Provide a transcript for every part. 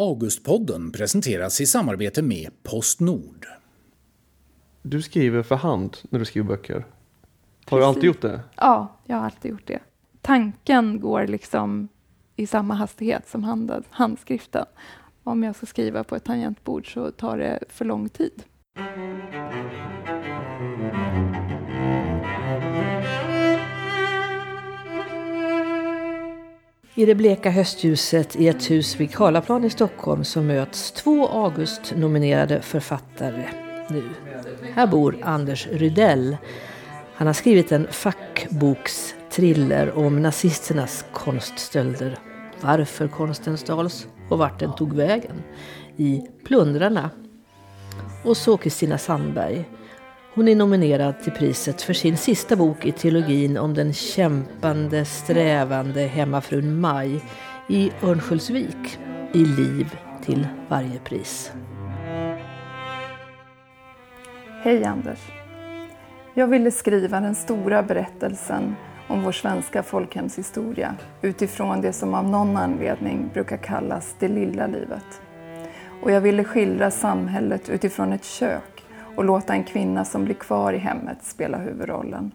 Augustpodden presenteras i samarbete med Postnord. Du skriver för hand när du skriver böcker. Har du alltid gjort det? Ja, jag har alltid gjort det. Tanken går liksom i samma hastighet som hand, handskriften. Om jag ska skriva på ett tangentbord så tar det för lång tid. I det bleka höstljuset i ett hus vid Karlaplan i Stockholm så möts två August-nominerade författare nu. Här bor Anders Rydell. Han har skrivit en fackbokstriller om nazisternas konststölder. Varför konsten stals och vart den tog vägen. I Plundrarna. Och så Kristina Sandberg. Hon är nominerad till priset för sin sista bok i trilogin om den kämpande, strävande hemmafrun Maj i Örnsköldsvik. I liv till varje pris. Hej Anders. Jag ville skriva den stora berättelsen om vår svenska folkhemshistoria utifrån det som av någon anledning brukar kallas det lilla livet. Och jag ville skildra samhället utifrån ett kök och låta en kvinna som blir kvar i hemmet spela huvudrollen.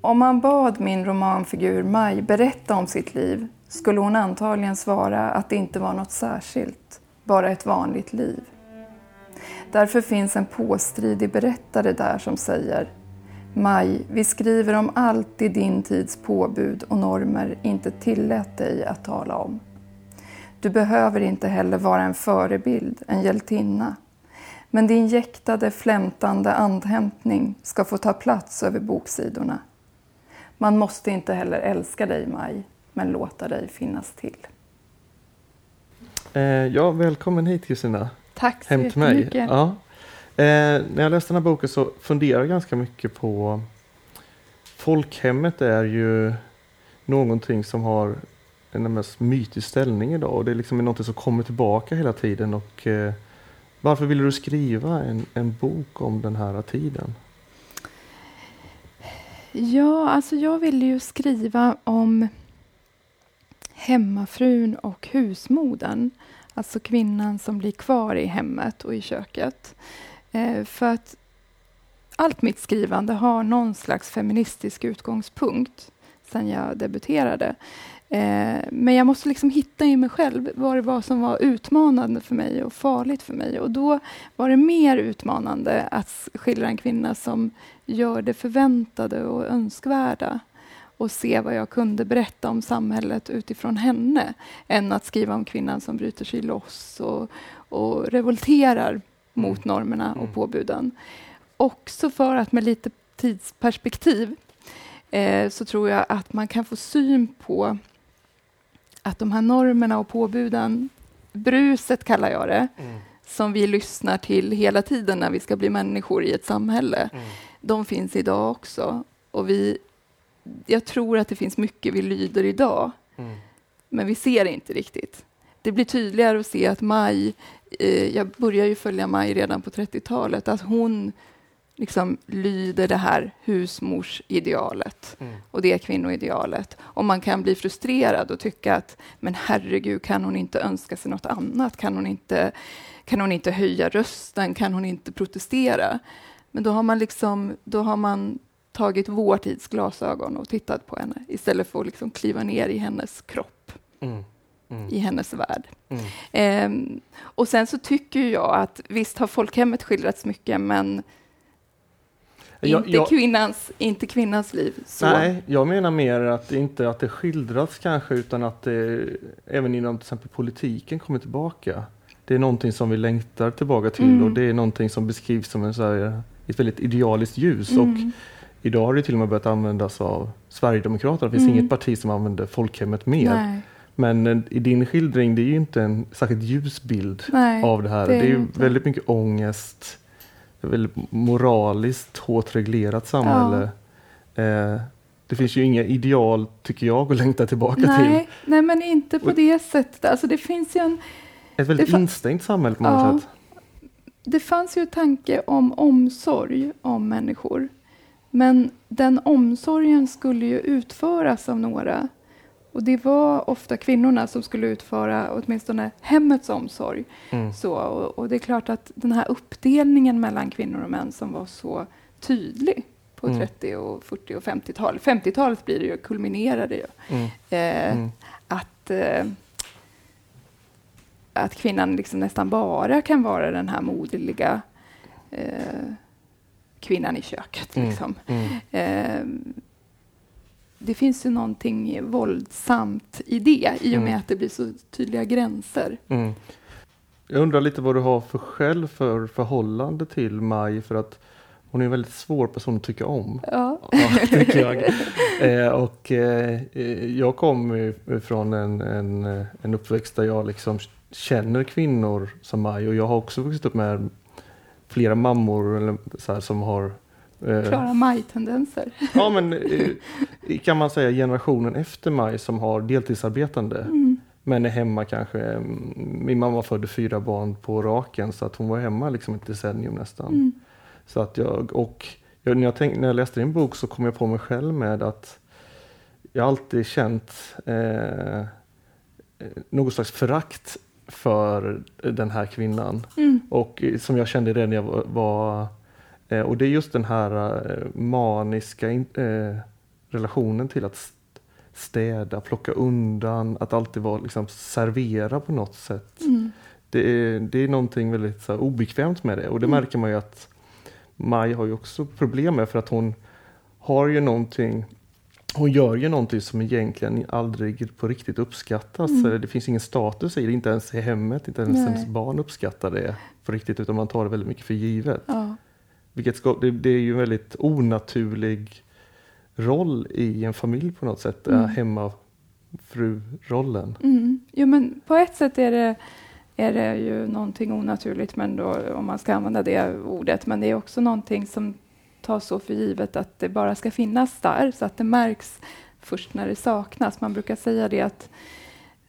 Om man bad min romanfigur Maj berätta om sitt liv skulle hon antagligen svara att det inte var något särskilt, bara ett vanligt liv. Därför finns en påstridig berättare där som säger Maj, vi skriver om allt i din tids påbud och normer inte tillät dig att tala om. Du behöver inte heller vara en förebild, en hjältinna. Men din jäktade, flämtande andhämtning ska få ta plats över boksidorna. Man måste inte heller älska dig, Maj, men låta dig finnas till. Eh, ja, välkommen hit Kristina. Tack så Hem till mig. Ja. Eh, när jag läste den här boken så funderade jag ganska mycket på Folkhemmet är ju någonting som har en mest mytisk ställning idag och det är liksom något som kommer tillbaka hela tiden. Och, eh, varför ville du skriva en, en bok om den här tiden? Ja, alltså jag ville ju skriva om hemmafrun och husmodern. Alltså kvinnan som blir kvar i hemmet och i köket. Eh, för att allt mitt skrivande har någon slags feministisk utgångspunkt sen jag debuterade. Eh, men jag måste liksom hitta i mig själv vad det var som var utmanande för mig och farligt för mig. Och då var det mer utmanande att skildra en kvinna som gör det förväntade och önskvärda och se vad jag kunde berätta om samhället utifrån henne än att skriva om kvinnan som bryter sig loss och, och revolterar mot normerna och Mm. påbuden. Också för att med lite tidsperspektiv eh, så tror jag att man kan få syn på att de här normerna och påbuden, bruset kallar jag det, som vi lyssnar till hela tiden när vi ska bli människor i ett samhälle, de finns idag också. Och vi, jag tror att det finns mycket vi lyder idag, men vi ser det inte riktigt. Det blir tydligare att se att Maj, eh, jag börjar ju följa Maj redan på 30-talet, att hon liksom lyder det här husmorsidealet och det kvinnoidealet. Och man kan bli frustrerad och tycka att men herregud, kan hon inte önska sig något annat? Kan hon inte, kan hon inte höja rösten? Kan hon inte protestera? Men då har man, liksom, då har man tagit vår tids glasögon och tittat på henne istället för att liksom kliva ner i hennes kropp, Mm. Mm. i hennes värld. Mm. Ehm, och sen så tycker jag att visst har folkhemmet skildrats mycket, men Jag- inte, jag- Kvinnans, inte kvinnans liv. Så. Nej, jag menar mer att det inte att det skildrats kanske utan att det även inom till exempel politiken kommer tillbaka. Det är någonting som vi längtar tillbaka till Mm. och det är någonting som beskrivs som en så här, ett väldigt idealiskt ljus. Och Mm. idag har det till och med börjat användas av Sverigedemokraterna. Det finns Mm. inget parti som använder folkhemmet mer. Nej, Men eh, i din skildring, det är ju inte en särskilt ljus bild nej. av det här. det Det är är, ju inte. väldigt mycket ångest. Väldigt moraliskt hårt reglerat samhälle. Eh, det finns ju inga ideal, tycker jag, att längta tillbaka till. nej, nej, men inte på det sättet. Alltså det finns ju en Ett väldigt instängt samhälle på många Ja. sätt. det fanns ju tanke om omsorg om människor. Men den omsorgen skulle ju utföras av några. Och det var ofta kvinnorna som skulle utföra åtminstone hemmets omsorg. Mm. Så, och, och det är klart att den här uppdelningen mellan kvinnor och män som var så tydlig på Mm. 30 och 40 och 50-tal. 50-talet blir det ju, kulminerade ju. Mm. Eh, Mm. att, eh, att kvinnan liksom nästan bara kan vara den här moderliga eh, kvinnan i köket. Mm. Liksom. Det finns ju någonting våldsamt i det i och med Mm. att det blir så tydliga gränser. Mm. Jag undrar lite vad du har för själv för förhållande till Maj för att hon är en väldigt svår person att tycka om. Ja. Ja, tycker jag. Eh, och eh, jag kommer från en, en, en uppväxt där jag liksom känner kvinnor som Maj och jag har också vuxit upp med flera mammor eller så här, som har Klara maj-tendenser. Ja men eh, kan man säga generationen efter Maj som har deltidsarbetande Mm. men är hemma kanske. mm, Min mamma födde fyra barn på raken så att hon var hemma liksom ett decennium nästan. Mm. Så att jag, och jag, när, jag tänk, när jag läste din bok så kom jag på mig själv med att jag alltid känt eh, eh, något slags förakt för den här kvinnan. Mm. Och eh, som jag kände redan när jag var, eh, och det är just den här eh, maniska eh, relationen till att st- städa, plocka undan, att alltid vara liksom servera på något sätt. Mm. Det är, det är någonting väldigt så här, obekvämt med det och det Mm. märker man ju att Maj har ju också problem med för att hon har ju någonting hon gör ju någonting som egentligen aldrig på riktigt uppskattas. Mm. Det finns ingen status i det, inte ens i hemmet, inte ens Nej. ens barn uppskattar det på riktigt utan man tar det väldigt mycket för givet. Ja. Vilket ska, det, det är ju en väldigt onaturlig roll i en familj på något sätt, Mm. mm. hemmafru-rollen. Mm. Jo, men på ett sätt är det, är det ju någonting onaturligt, men då, om man ska använda det ordet. Men det är också någonting som tas så för givet att det bara ska finnas där, så att det märks först när det saknas. Man brukar säga det att,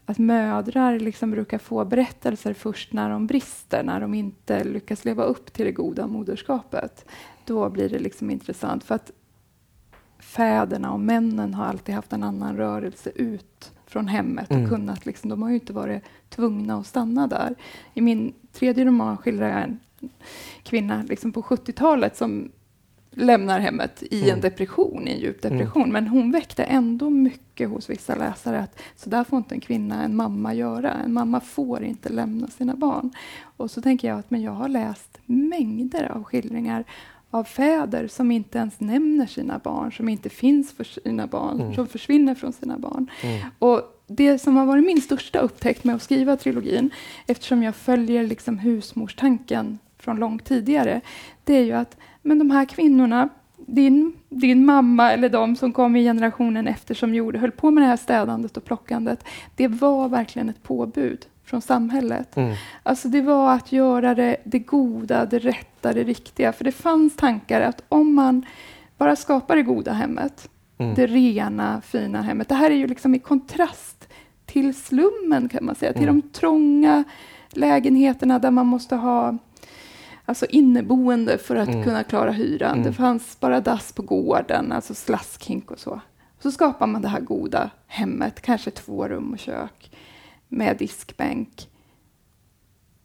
att mödrar liksom brukar få berättelser först när de brister, när de inte lyckas leva upp till det goda moderskapet. Då blir det liksom intressant. För att fäderna och männen har alltid haft en annan rörelse ut från hemmet och Mm. kunnat liksom, de har ju inte varit tvungna att stanna där. I min tredje roman skildrar jag en kvinna liksom på 70-talet som lämnar hemmet i en Mm. depression, i en djup depression. Men hon väckte ändå mycket hos vissa läsare att så där får inte en kvinna, en mamma göra. En mamma får inte lämna sina barn. Och så tänker jag att men jag har läst mängder av skildringar av fäder som inte ens nämner sina barn, som inte finns för sina barn, Mm. som försvinner från sina barn. Mm. Och det som har varit min största upptäckt med att skriva trilogin, eftersom jag följer liksom husmorstanken från långt tidigare, det är ju att men de här kvinnorna, din, din mamma eller de som kom i generationen efter som gjorde, höll på med det här städandet och plockandet, det var verkligen ett påbud från samhället. Mm. Alltså det var att göra det, det goda, det rätta, det riktiga. För det fanns tankar att om man bara skapar det goda hemmet, Mm. det rena, fina hemmet. Det här är ju liksom i kontrast till slummen kan man säga, till Mm. de trånga lägenheterna där man måste ha alltså inneboende för att Mm. kunna klara hyran. Mm. Det fanns bara dass på gården, alltså slaskhink och så. Så skapar man det här goda hemmet, kanske två rum och kök med diskbänk.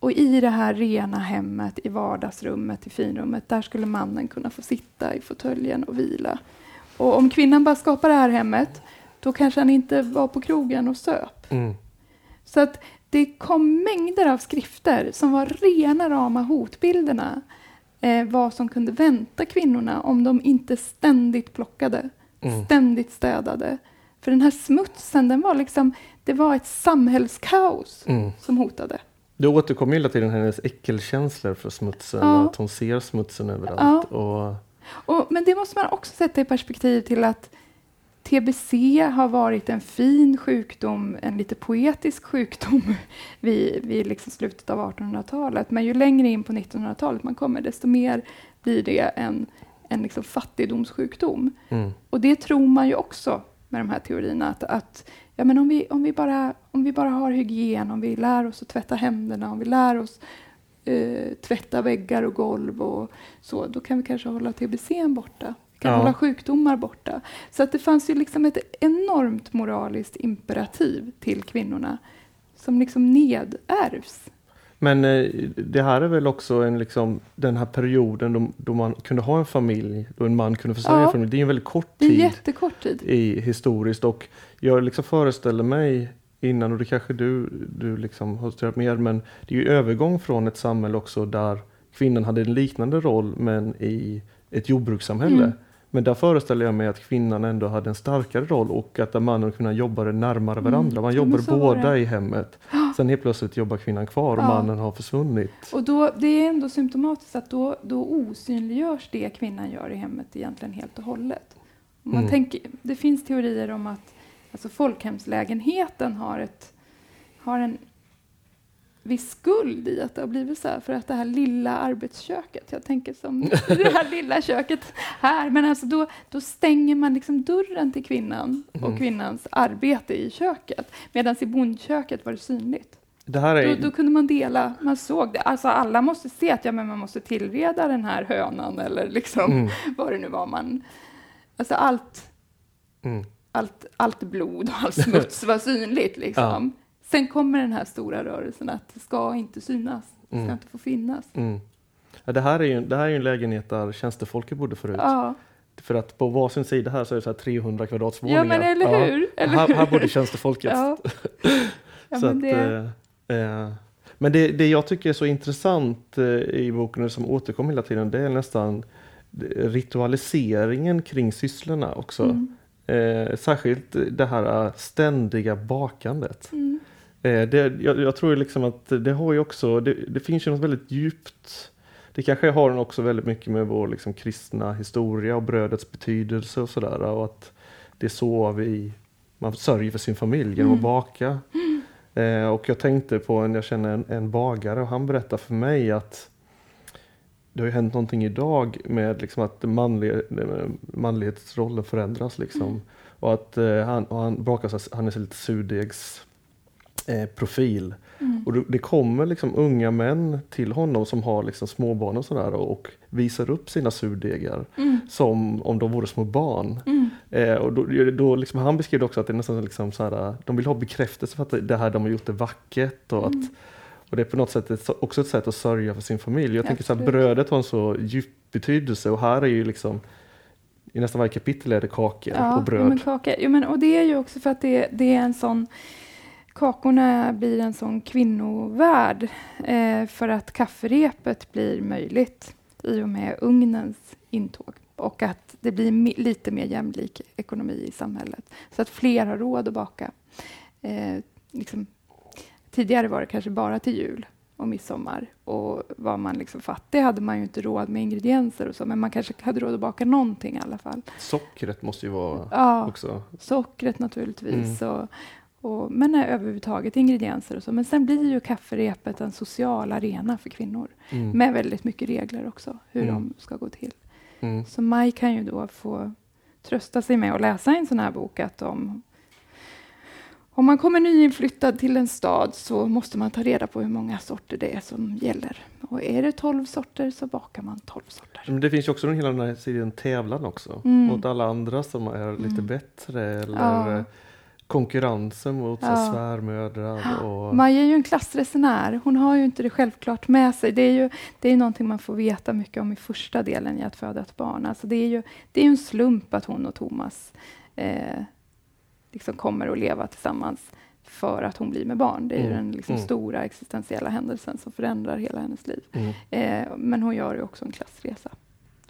Och i det här rena hemmet, i vardagsrummet, i finrummet, där skulle mannen kunna få sitta i fåtöljen och vila. Och om kvinnan bara skapar det här hemmet, då kanske han inte var på krogen och söp. Mm. Så att det kom mängder av skrifter som var rena rama hotbilderna. Eh, vad som kunde vänta kvinnorna om de inte ständigt plockade, Mm. ständigt städade. För den här smutsen, den var liksom, det var ett samhällskaos Mm. som hotade. Det återkommer hela tiden hennes äckelkänslor för smutsen Ja. och att hon ser smutsen överallt. Och, Och, men det måste man också sätta i perspektiv till att TBC har varit en fin sjukdom, en lite poetisk sjukdom vid, vid liksom slutet av 1800-talet. Men ju längre in på 1900-talet man kommer, desto mer blir det en, en liksom fattigdomssjukdom. mm. Och det tror man ju också med de här teorierna, att, att ja, men om, vi, om, vi bara, om vi bara har hygien, om vi lär oss att tvätta händerna, om vi lär oss eh, tvätta väggar och golv och så, då kan vi kanske hålla TBC borta kan Ja. hålla sjukdomar borta. Så att det fanns ju liksom ett enormt moraliskt imperativ till kvinnorna som liksom nedärvs. Men eh, det här är väl också en, liksom, den här perioden då, då man kunde ha en familj, då en man kunde försörja Ja. en familj. Det är en väldigt kort Det är tid jättekort tid. i historiskt och jag liksom föreställer mig innan, och det kanske du, du liksom har studerat mer, men det är ju övergång från ett samhälle också där kvinnan hade en liknande roll men i ett jordbrukssamhälle. Mm. Men där föreställer jag mig att kvinnan ändå hade en starkare roll och att där mannen och kvinnan jobbade närmare Mm. varandra. Man Ja, jobbar var båda i hemmet. Sen helt plötsligt jobbar kvinnan kvar och Ja. mannen har försvunnit. Och då, det är ändå symptomatiskt att då, då osynliggörs det kvinnan gör i hemmet egentligen helt och hållet. Man Mm. tänker, det finns teorier om att alltså folkhemslägenheten har, ett, har en viss skuld i att det har blivit så här. För att det här lilla arbetsköket, jag tänker som det här lilla köket här, men alltså då, då stänger man liksom dörren till kvinnan och Mm. kvinnans arbete i köket. Medan i bondköket var det synligt. Det här är, Då, då kunde man dela, man såg det. Alltså alla måste se att ja, men man måste tillreda den här hönan eller liksom Mm, vad det nu var man... Alltså allt, mm. allt, allt blod och all smuts var synligt liksom. Sen kommer den här stora rörelsen att det ska inte synas, det ska Mm. inte få finnas. Mm. Ja, det, här är ju, det här är en lägenhet där tjänstefolket bodde förut. Ja, För att på varsin sida här så är det så här 300 kvadratsvåningar. ja men eller hur? Eller här, här bodde tjänstefolket. Ja. Ja, men att, det, eh, eh, men det, det jag tycker är så intressant eh, i boken och som återkommer hela tiden det är nästan ritualiseringen kring sysslorna också. mm, Eh, särskilt det här eh, ständiga bakandet. mm, det, jag, jag tror liksom att det har ju också, det, det finns ju något väldigt djupt det kanske har också väldigt mycket med vår liksom, kristna historia och brödets betydelse och sådär. Och att det är så vi, man sörjer för sin familj genom att Mm. baka. Eh, och jag tänkte på en, jag känner en, en bagare och han berättar för mig att det har ju hänt någonting idag med liksom att manlig, manlighetsrollen förändras. Liksom. Mm. Och att eh, han, och han bakar, han är så lite surdegs eh, profil. mm. Och det- kommer liksom unga män till honom som har liksom småbarn och sådär och visar upp sina surdegar Mm, som om de vore små barn. mm, Eh, och då, då liksom, han beskrev också att det är nästan liksom så här, de vill ha bekräftelse för att det här de har gjort är vackert och att Mm. och det är på något sätt också ett sätt att sörja för sin familj. Jag tänker så här, Absolut. brödet har en så djup betydelse och här är ju liksom i nästan varje kapitel är det kakor och Ja, bröd. men kaka. Jo, men, och det är ju också för att det, det är en sån... Kakorna blir en sån kvinnovärld eh, för att kafferepet blir möjligt i och med ugnens intåg och att det blir lite mer jämlik ekonomi i samhället så att fler har råd att baka. Eh, liksom, tidigare var det kanske bara till jul och midsommar och var man liksom fattig hade man ju inte råd med ingredienser och så men man kanske hade råd att baka någonting i alla fall. Sockret måste ju vara Ja, också. sockret naturligtvis. Och, och, men överhuvudtaget ingredienser och så. Men sen blir ju kafferepet en social arena för kvinnor. Mm. Med väldigt mycket regler också, hur Mm. de ska gå till. Mm. Så Maj kan ju då få trösta sig med att läsa en sån här bok att om, om man kommer nyinflyttad till en stad så måste man ta reda på hur många sorter det är som gäller. Och är det tolv sorter så bakar man tolv sorter. Men det finns ju också den hela den här serien tävlan också. Mm. Mot alla andra som är lite Mm. bättre eller Ja. Konkurrensen mot Ja. svärmödrar. Och, Maja är ju en klassresenär. Hon har ju inte det självklart med sig. Det är ju det är någonting man får veta mycket om i första delen i att föda ett barn. Alltså det är ju det är ju en slump att hon och Thomas eh, liksom kommer att leva tillsammans för att hon blir med barn. Det är ju Mm, den liksom mm. stora existentiella händelsen som förändrar hela hennes liv. mm, Eh, men hon gör ju också en klassresa.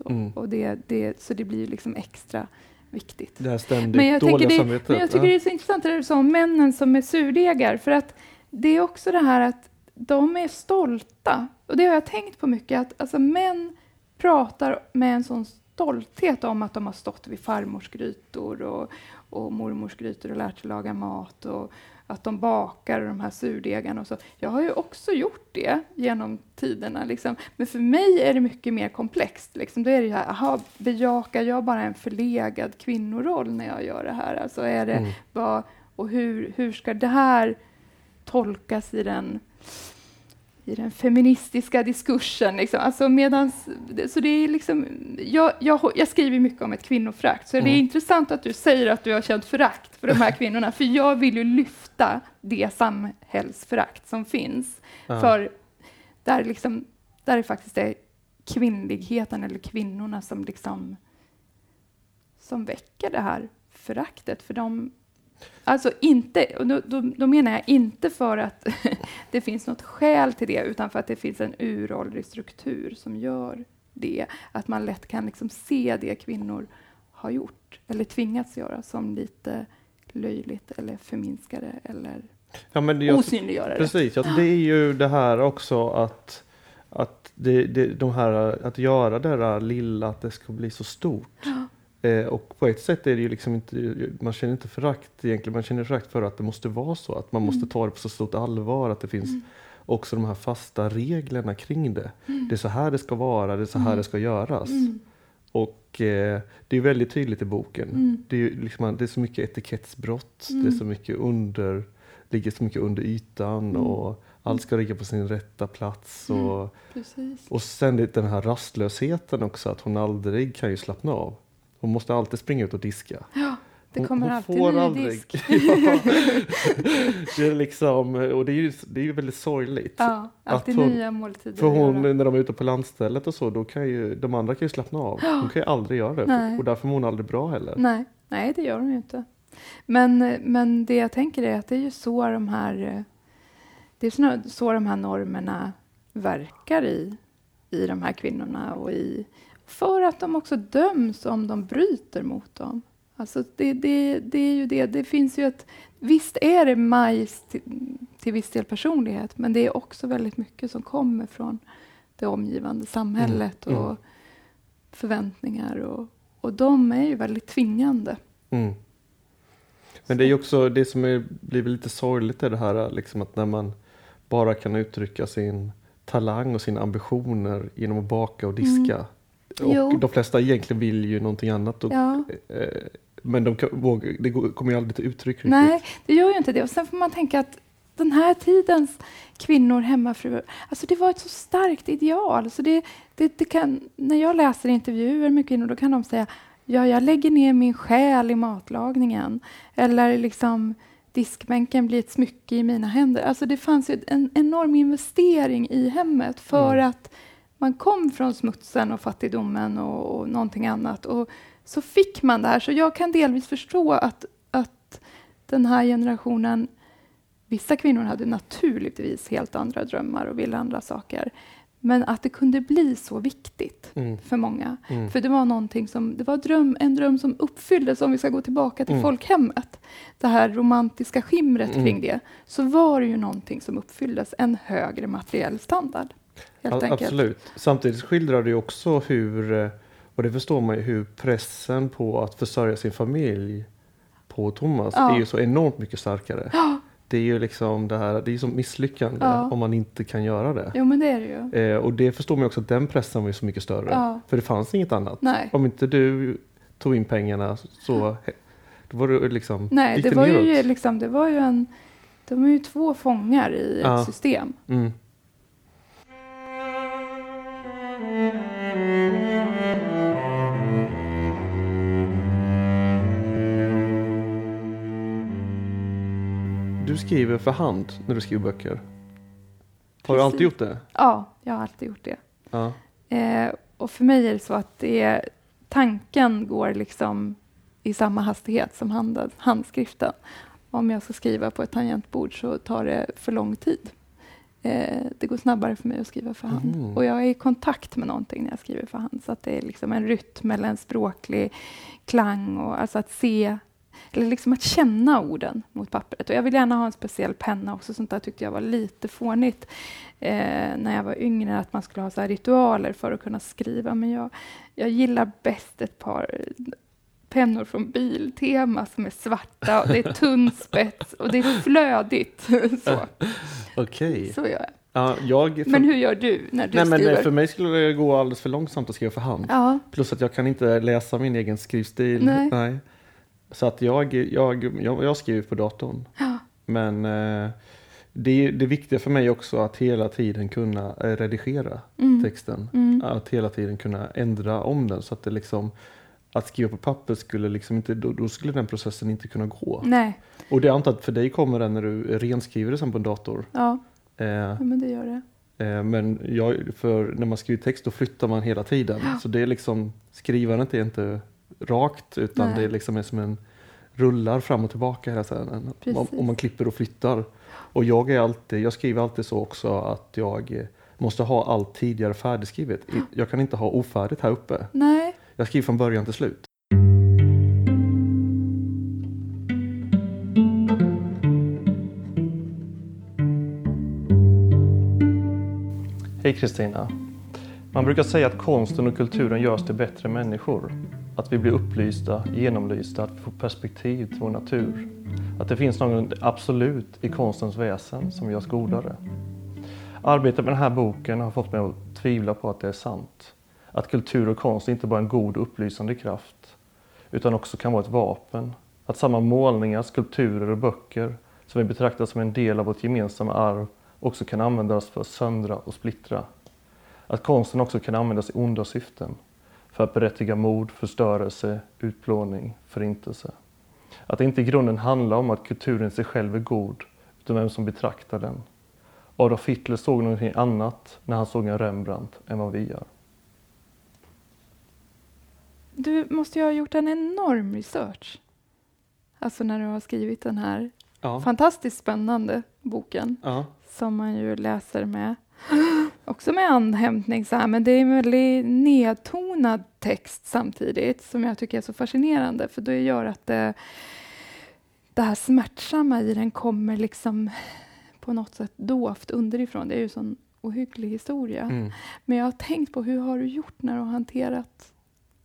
Mm. Och det, det, så det blir ju liksom extra viktigt. det här ständigt Men jag, dåliga det, samvetet. men jag tycker ja. det är så intressant det du sa om männen som är surdegar. För att det är också det här att de är stolta. Och det har jag tänkt på mycket. Att alltså, män pratar med en sån stolthet om att de har stått vid farmors grytor och, och mormors grytor och lärt sig laga mat. Och att de bakar de här surdegarna och så. Jag har ju också gjort det genom tiderna. Liksom. Men för mig är det mycket mer komplext. Liksom. Då är det ju här, aha, bejakar jag bara en förlegad kvinnoroll när jag gör det här? Alltså är det, Mm. vad, och hur, hur ska det här tolkas i den i den feministiska diskursen. Liksom. Alltså medans, så det är liksom, jag, jag, jag skriver mycket om ett kvinnoförakt, så mm. det är mm. intressant att du säger att du har känt förakt för de här kvinnorna, för jag vill ju lyfta det samhällsförakt som finns. Ja. För där, liksom, där det faktiskt är kvinnligheten eller kvinnorna som, liksom, som väcker det här föraktet för de Alltså inte, och då, då, då, menar jag inte för att det finns något skäl till det, utan för att det finns en uråldrig struktur som gör det. Att man lätt kan liksom se det kvinnor har gjort, eller tvingats göra, som lite löjligt eller förminskade eller ja, men jag, osynliggöra Precis, ja, det är ju det här också att, att, det, det, de här, att göra det där lilla, att det ska bli så stort. Ja. Eh, och på ett sätt är det ju liksom inte, man känner inte förakt egentligen, man känner förakt för att det måste vara så, att man måste mm. ta det på så stort allvar, att det finns mm. också de här fasta reglerna kring det. Mm. Det är så här det ska vara, det är så här mm. det ska göras. Mm. Och eh, det är väldigt tydligt i boken. Mm. Det, är liksom, det är så mycket etikettsbrott, det är så mycket under, ligger så mycket under ytan och allt ska ligga på sin rätta plats. Och, och sen den här rastlösheten också, att hon aldrig kan ju slappna av. Hon måste alltid springa ut och diska. Ja, det kommer hon, alltid får ny aldrig. disk. ja, det är liksom, och det är ju, det är ju väldigt sorgligt. Ja, alltid hon, nya måltider. För hon, när de är ute på landstället och så, då kan ju de andra kan ju slappna av. Hon kan ju aldrig göra det. Nej. Och därför mår hon aldrig bra heller. Nej, Nej det gör hon ju inte. Men, men det jag tänker är att det är ju så de här, det är så de här normerna verkar i, i de här kvinnorna och i för att de också döms om de bryter mot dem. Alltså det, det, det är ju det. Det finns ju ett... Visst är det majs till, till viss del personlighet, men det är också väldigt mycket som kommer från det omgivande samhället mm. och mm. förväntningar. Och, och de är ju väldigt tvingande. Mm. Men det är ju också det som är, blir lite sorgligt är det här liksom att när man bara kan uttrycka sin talang och sina ambitioner genom att baka och diska. Och jo. de flesta egentligen vill ju någonting annat. Och, ja. eh, men de kan, det kommer ju aldrig till uttryck. Riktigt. Nej, det gör ju inte det. Och sen får man tänka att den här tidens kvinnor, hemmafruar, alltså det var ett så starkt ideal. Så det, det, det kan, när jag läser intervjuer med kvinnor, då kan de säga ja, jag lägger ner min själ i matlagningen. Eller liksom diskbänken blir ett smycke i mina händer. Alltså det fanns en enorm investering i hemmet för mm. att man kom från smutsen och fattigdomen och, och någonting annat. Och så fick man det här. Så jag kan delvis förstå att, att den här generationen Vissa kvinnor hade naturligtvis helt andra drömmar och ville andra saker. Men att det kunde bli så viktigt mm. för många. Mm. För det var någonting som, det var dröm, en dröm som uppfylldes, om vi ska gå tillbaka till mm. folkhemmet. Det här romantiska skimret kring mm. det. Så var det ju någonting som uppfylldes, en högre materiell standard helt enkelt. Absolut. Samtidigt skildrar det också hur, eh, och det förstår man ju, hur pressen på att försörja sin familj på Thomas ja. är ju så enormt mycket starkare. Ja. Det är ju liksom det här, det är som misslyckande ja. om man inte kan göra det. Jo men det är det ju. Eh, och det förstår man också att den pressen var ju så mycket större. För det fanns inget annat. Nej. Om inte du tog in pengarna så då var det liksom Nej, det var ju liksom, det var ju en, de är ju två fångar i ett system. Mm. Skriver för hand när du skriver böcker. Har Precis. du alltid gjort det? Ja, jag har alltid gjort det. Ja. Eh, och för mig är det så att det är, tanken går liksom i samma hastighet som hand, handskriften. Om jag ska skriva på ett tangentbord så tar det för lång tid. Eh, det går snabbare för mig att skriva för hand. Mm. Och jag är i kontakt med någonting när jag skriver för hand. Så att det är liksom en rytm eller en språklig klang. Och alltså att se, eller liksom att känna orden mot pappret. Och jag vill gärna ha en speciell penna också. Sånt där tyckte jag var lite fånigt eh, när jag var yngre. Att man skulle ha så ritualer för att kunna skriva. Men jag, jag gillar bäst ett par pennor från Biltema som är svarta. Och det är tunn spets och det är flödigt. så. Okej. Okay. Så gör jag. Ja, jag för... Men hur gör du när du Nej, skriver? Men för mig skulle det gå alldeles för långsamt att skriva för hand. Ja. Plus att jag kan inte läsa min egen skrivstil. Nej. Nej. Så att jag, jag, jag, jag skriver på datorn. Ja. Men eh, det, det viktiga för mig också att hela tiden kunna eh, redigera Mm. texten. Mm. Att hela tiden kunna ändra om den så att det liksom att skriva på papper skulle liksom inte, då, då skulle den processen inte kunna gå. Nej, Och det är antar att för dig kommer den när du renskriver det sen på en dator. ja, Eh, ja, men det gör det. eh, men jag, för när man skriver text då flyttar man hela tiden. Så det är liksom, skrivandet är inte rakt utan Nej. det är liksom är som en rullar fram och tillbaka hela tiden. Om, man klipper och flyttar. Och jag är alltid, jag skriver alltid så också att jag måste ha allt tidigare färdigskrivet. Jag kan inte ha ofärdigt här uppe. Nej, Jag skriver från början till slut. Hej Kristina. Man brukar säga att konsten och kulturen gör oss till bättre människor. Att vi blir upplysta, genomlysta, att vi får perspektiv till vår natur. Att det finns något absolut i konstens väsen som gör oss godare. Arbetet med den här boken har fått mig att tvivla på att det är sant. Att kultur och konst inte bara är en god och upplysande kraft utan också kan vara ett vapen. Att samma målningar, skulpturer och böcker som vi betraktar som en del av vårt gemensamma arv också kan användas för att söndra och splittra. Att konsten också kan användas i onda syften. För att berättiga mord, förstörelse, utplåning, förintelse. Att det inte i grunden handlar om att kulturen i sig själv är god, utan vem som betraktar den. Adolf Hitler såg någonting annat när han såg en Rembrandt än vad vi gör. du måste ju ha gjort en enorm research. Alltså när du har skrivit den här Ja. fantastiskt spännande boken ja. som man ju läser med också med andhämtning så här, men det är en väldigt nedtonad text samtidigt som jag tycker är så fascinerande för det gör att det, det här smärtsamma i den kommer liksom på något sätt dovt underifrån. Det är ju en sån ohygglig historia. Mm. Men jag har tänkt på hur har du gjort när du har hanterat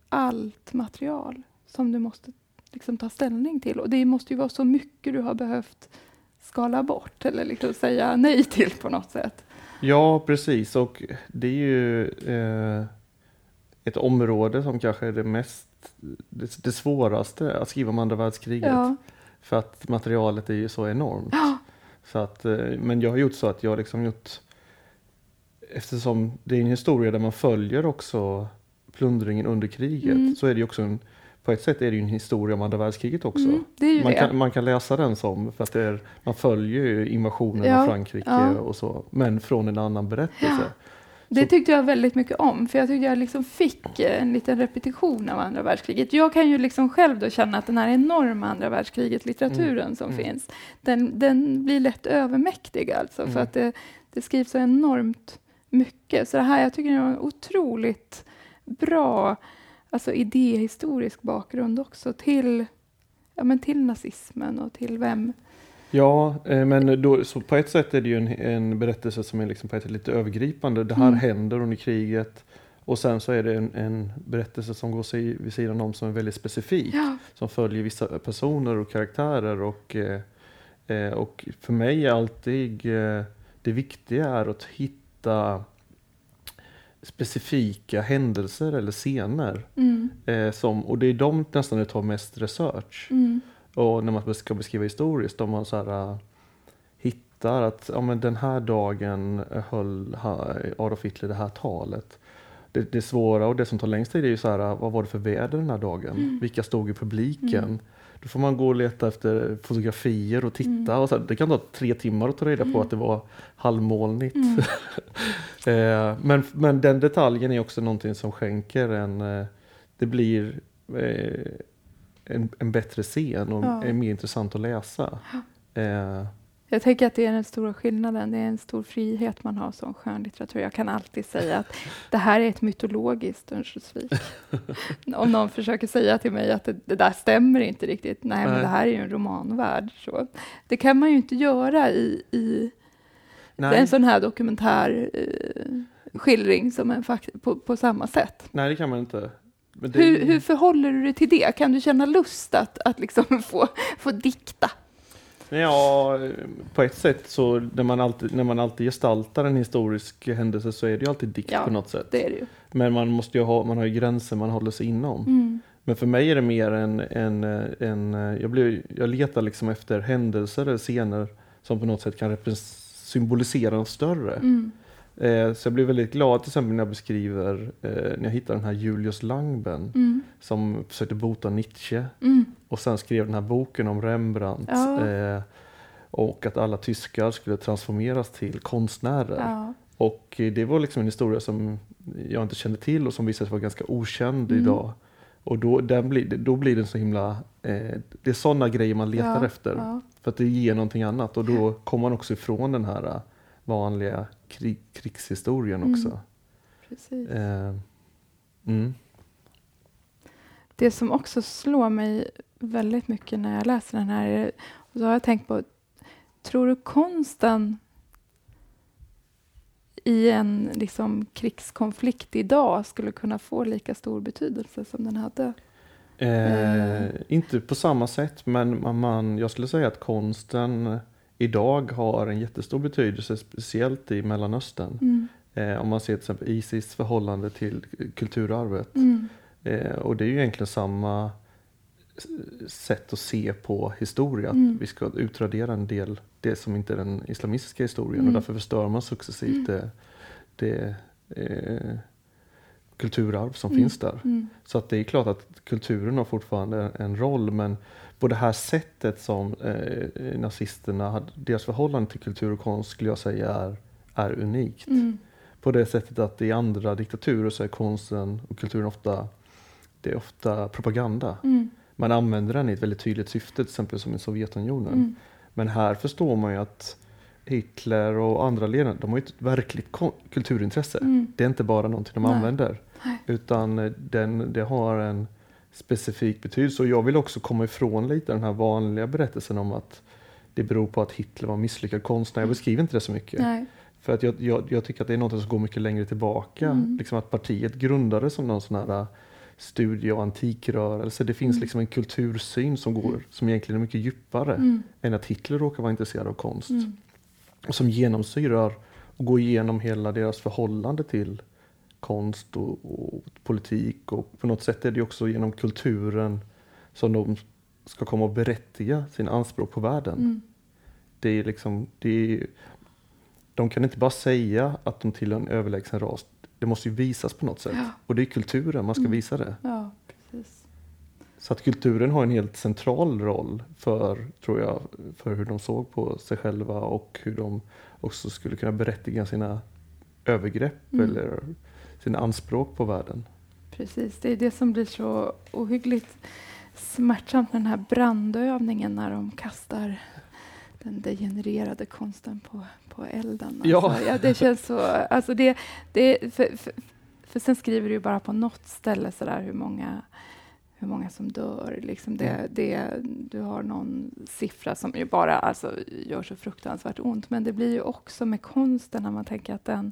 allt material som du måste liksom ta ställning till? Och det måste ju vara så mycket du har behövt skala bort eller liksom säga nej till på något sätt. Ja, precis. Och det är ju eh, ett område som kanske är det mest det, det svåraste att skriva om andra världskriget. Ja. För att materialet är ju så enormt. Ja. Så att, eh, men jag har gjort så att jag liksom gjort Eftersom det är en historia där man följer också plundringen under kriget Mm. så är det ju också en på ett sätt är det ju en historia om andra världskriget också. Mm, det Man det. kan, man kan läsa den som, för att det är, man följer ju invasionen Ja, av Frankrike ja. och så, men från en annan berättelse. Det Så- tyckte jag väldigt mycket om, för jag tyckte jag liksom fick eh, en liten repetition av andra världskriget. Jag kan ju liksom själv då känna att den här enorma andra världskriget-litteraturen som mm. finns, den, den blir lätt övermäktig alltså, för Mm. att det, det skrivs så enormt mycket. Så det här, jag tycker det är en otroligt bra alltså idéhistorisk bakgrund också till, ja, men till nazismen och till vem... Ja, eh, men då, så på ett sätt är det ju en, en berättelse som är liksom på ett lite övergripande. Det här Mm. händer under kriget och sen så är det en, en berättelse som går sig vid sidan om som är väldigt specifik. Ja, Som följer vissa personer och karaktärer och, eh, eh, och för mig är alltid eh, det viktiga är att hitta specifika händelser eller scener. mm, Eh, som, och det är de nästan det tar mest research. mm, Och när man ska beskriva historiskt, om man så här, äh, hittar att ja, men den här dagen höll ha- Adolf Hitler det här talet. Det, det svåra och det som tar längst tid är ju så här, äh, vad var det för väder den här dagen? Vilka stod i publiken? Mm. Då får man gå och leta efter fotografier och titta. Och så här, det kan ta tre timmar att ta reda på att det var halvmolnigt. mm. Eh, men, men den detaljen är också någonting som skänker en, eh, det blir eh, en, en bättre scen och Ja. är mer intressant att läsa. Eh, Jag tänker att det är den stora skillnaden. Det är en stor frihet man har som skönlitteratur. Jag kan alltid säga att det här är ett mytologiskt Örnsköldsvik. Om någon försöker säga till mig att det, det där stämmer inte riktigt. Nej, men Nej. det här är ju en romanvärld. Så. Det kan man ju inte göra i, i en sån här dokumentär eh, skildring som en på, på samma sätt. nej, det kan man inte. Men det, Hur, hur förhåller du dig till det? Kan du känna lust att, att liksom få, få dikta? Ja, på ett sätt så när man, alltid, när man alltid gestaltar en historisk händelse så är det ju alltid dikt Ja, på något sätt. Det är det ju. Men man måste ju ha, man har ju gränser man håller sig inom. Mm. Men för mig är det mer en, en, en jag, blir, jag letar liksom efter händelser eller scener som på något sätt kan symbolisera något större. Mm. Eh, så jag blev väldigt glad till exempel när jag beskriver, eh, när jag hittade den här Julius Langben Mm. som försökte bota Nietzsche Mm. och sen skrev den här boken om Rembrandt Ja. eh, och att alla tyskar skulle transformeras till konstnärer. Ja. Och eh, det var liksom en historia som jag inte kände till och som visade sig vara ganska okänd Mm. idag. Och då, den blir, då blir den så himla, eh, det är sådana grejer man letar Ja, efter. ja. För att det ger någonting annat och då kommer man också ifrån den här eh, vanliga krig, krigshistorien Mm. också. Precis. Eh, mm. Det som också slår mig väldigt mycket när jag läser den här, är- och så har jag tänkt på, tror du konsten i en liksom, krigskonflikt idag skulle kunna få lika stor betydelse som den hade? Eh, Eh. Inte på samma sätt men man, man, jag skulle säga att konsten idag har en jättestor betydelse speciellt i Mellanöstern. Mm. Eh, om man ser till exempel Isis förhållande till kulturarvet. Mm. Eh, och det är ju egentligen samma sätt att se på historia. Att Mm. vi ska utradera en del, det som inte är den islamistiska historien Mm. och därför förstör man successivt det, det eh, kulturarv som Mm. finns där. Mm. Så att det är klart att kulturen har fortfarande en roll men på det här sättet som eh, nazisterna hade, deras förhållande till kultur och konst skulle jag säga är, är unikt. Mm. På det sättet att i andra diktaturer så är konsten och kulturen ofta, det är ofta propaganda. Mm. Man använder den i ett väldigt tydligt syfte, till exempel som i Sovjetunionen. Mm. Men här förstår man ju att Hitler och andra ledare, de har ju ett verkligt kulturintresse. Mm. Det är inte bara någonting de Nej. använder. Nej. Utan eh, den, det har en specifik betydelse. Och jag vill också komma ifrån lite den här vanliga berättelsen om att det beror på att Hitler var misslyckad konstnär. Jag beskriver inte det så mycket. Nej. För att jag, jag, jag tycker att det är något som går mycket längre tillbaka. Mm. Liksom att partiet grundades som någon sån här äh, studie och antikrörelse. Det finns Mm. liksom en kultursyn som, går, som egentligen är mycket djupare Mm. än att Hitler råkar vara intresserad av konst. Mm. Och som genomsyrar och går igenom hela deras förhållande till konst och, och politik. Och på något sätt är det också genom kulturen som de ska komma och berättiga sina anspråk på världen. Mm. Det är liksom, det är, de kan inte bara säga att de tillhör en överlägsen ras. Det måste ju visas på något sätt. Ja. Och det är kulturen man ska Mm. visa det. Ja, precis. Så att kulturen har en helt central roll för, tror jag, för hur de såg på sig själva och hur de också skulle kunna berättiga sina övergrepp Mm. eller sina anspråk på världen. Precis, det är det som blir så ohyggligt smärtsamt med den här brandövningen när de kastar den degenererade konsten på, på elden. Ja. Alltså, ja, det känns så... Alltså det, det, för, för, för sen skriver du ju bara på något ställe sådär hur många hur många som dör. Liksom det, Mm. det, du har någon siffra som ju bara alltså, gör så fruktansvärt ont. Men det blir ju också med konsten när man tänker att den,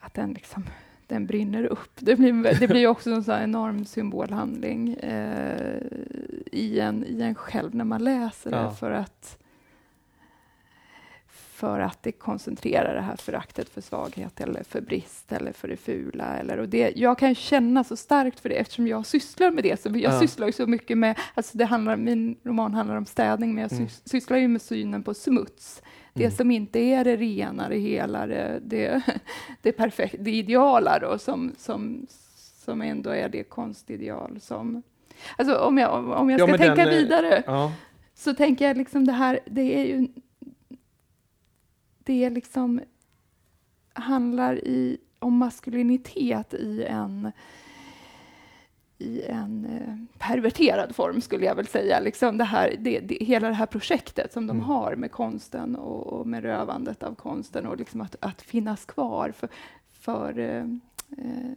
att den, liksom, den brinner upp. Det blir, det blir också en här enorm symbolhandling eh, i, en, i en själv när man läser det. Ja. För att, för att det koncentrerar det här föraktet för svaghet eller för brist eller för det fula. Eller, och det, jag kan känna så starkt för det eftersom jag sysslar med det. Så jag Ja. sysslar ju så mycket med, alltså det handlar, min roman handlar om städning men jag Mm. sys, sysslar ju med synen på smuts. Det Mm. som inte är det rena, det hela, det, det, det, perfekt, det ideala då, som, som, som ändå är det konstideal som... Alltså om jag, om- jag Ja, ska men tänka den, vidare Ja, så tänker jag liksom det här, det är ju... Det liksom handlar i, om maskulinitet i en i en eh, perverterad form, skulle jag väl säga. Liksom det här, det, det, hela det här projektet som de Mm. har med konsten och, och med rövandet av konsten och liksom att, att finnas kvar för, för eh, eh,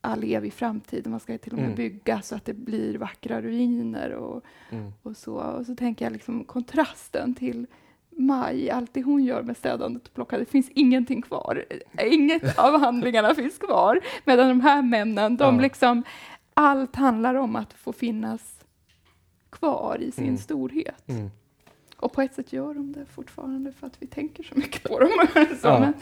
all evig framtid. Man ska till och med Mm. bygga så att det blir vackra ruiner och, mm. och så. Och så tänker jag liksom kontrasten till Maj, allt det hon gör med städandet och plockandet, det finns ingenting kvar. Inget av handlingarna finns kvar. Medan de här männen, de Ja. liksom, allt handlar om att få finnas kvar i sin Mm. storhet. Mm. Och på ett sätt gör de det fortfarande för att vi tänker så mycket på dem. så, Ja. men,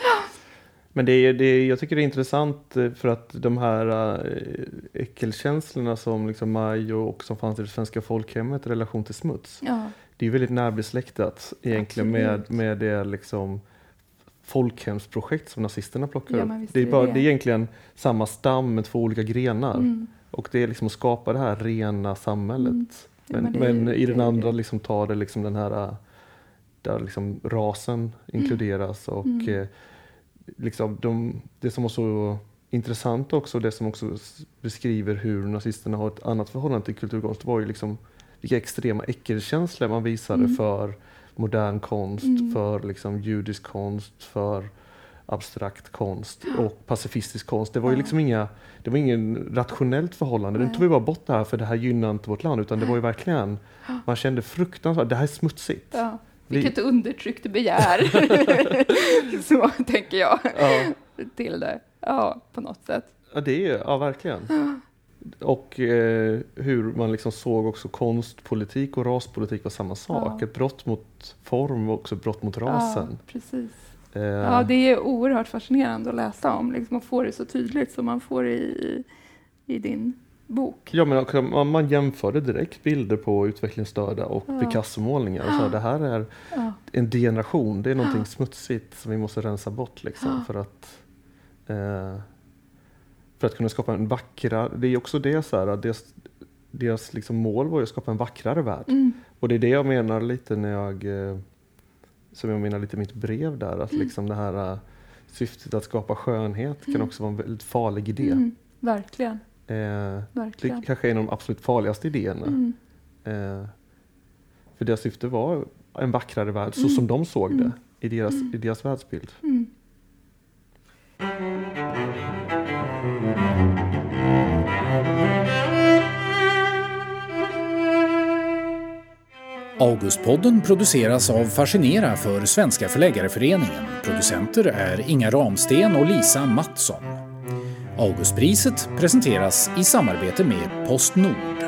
Men det är, det är, jag tycker det är intressant eh, för att de här äh, äckelkänslorna som liksom Maj och, som fanns i det svenska folkhemmet i relation till smuts. ja. Det är väldigt närbesläktat egentligen med, med det liksom folkhemsprojekt som nazisterna plockar Ja, upp. men Det är, bara, det. det är egentligen samma stam med två olika grenar. Mm. Och det är liksom att skapa det här rena samhället. Mm. Ja, Men, men men i den andra liksom tar det liksom den här äh, där liksom rasen inkluderas och Mm. Liksom de, det som var så intressant också, det som också beskriver hur nazisterna har ett annat förhållande till kulturkonst var ju liksom vilka extrema äckelkänslor man visade Mm. för modern konst, Mm. för liksom judisk konst, för abstrakt konst och pacifistisk konst. Det var ju liksom inga, det var ingen rationellt förhållande. Nu tog vi bara bort det här för det här gynnar inte vårt land utan det var ju verkligen, man kände fruktansvärt, det här är smutsigt. Ja. Vi- Vilket undertryckt begär. så tänker jag Ja. till det. Ja, på något sätt. Ja, det är ja verkligen. Och eh, hur man liksom såg också konstpolitik och raspolitik var samma sak. Ja. Ett brott mot form och också brott mot rasen. Ja, precis. Eh, Ja, det är oerhört fascinerande att läsa om. Liksom, att få det så tydligt som man får i, i, i din bok. Ja, men man, jämförde direkt bilder på utvecklingsstörda och Ja. Picasso-målningar. Och så, det här är Ja. en degeneration, det är någonting smutsigt som vi måste rensa bort liksom, Ja. för att eh, för att kunna skapa en vackra, det är också det så här, deras, deras liksom mål var ju att skapa en vackrare värld. Mm. Och det är det jag menar lite när jag, eh, som jag menar lite i mitt brev där, att Mm. liksom det här eh, syftet att skapa skönhet kan Mm. också vara en väldigt farlig idé. Mm. Verkligen. Eh, Verkligen. det kanske är en av de absolut farligaste idéerna. Mm. Eh, för deras syfte var en vackrare värld, så Mm. som de såg det Mm. i deras, i deras världsbild. Mm. Augustpodden produceras av Fascinera för Svenska Förläggareföreningen. Producenter är Inga Ramsten och Lisa Mattsson. Augustpriset presenteras i samarbete med Postnord.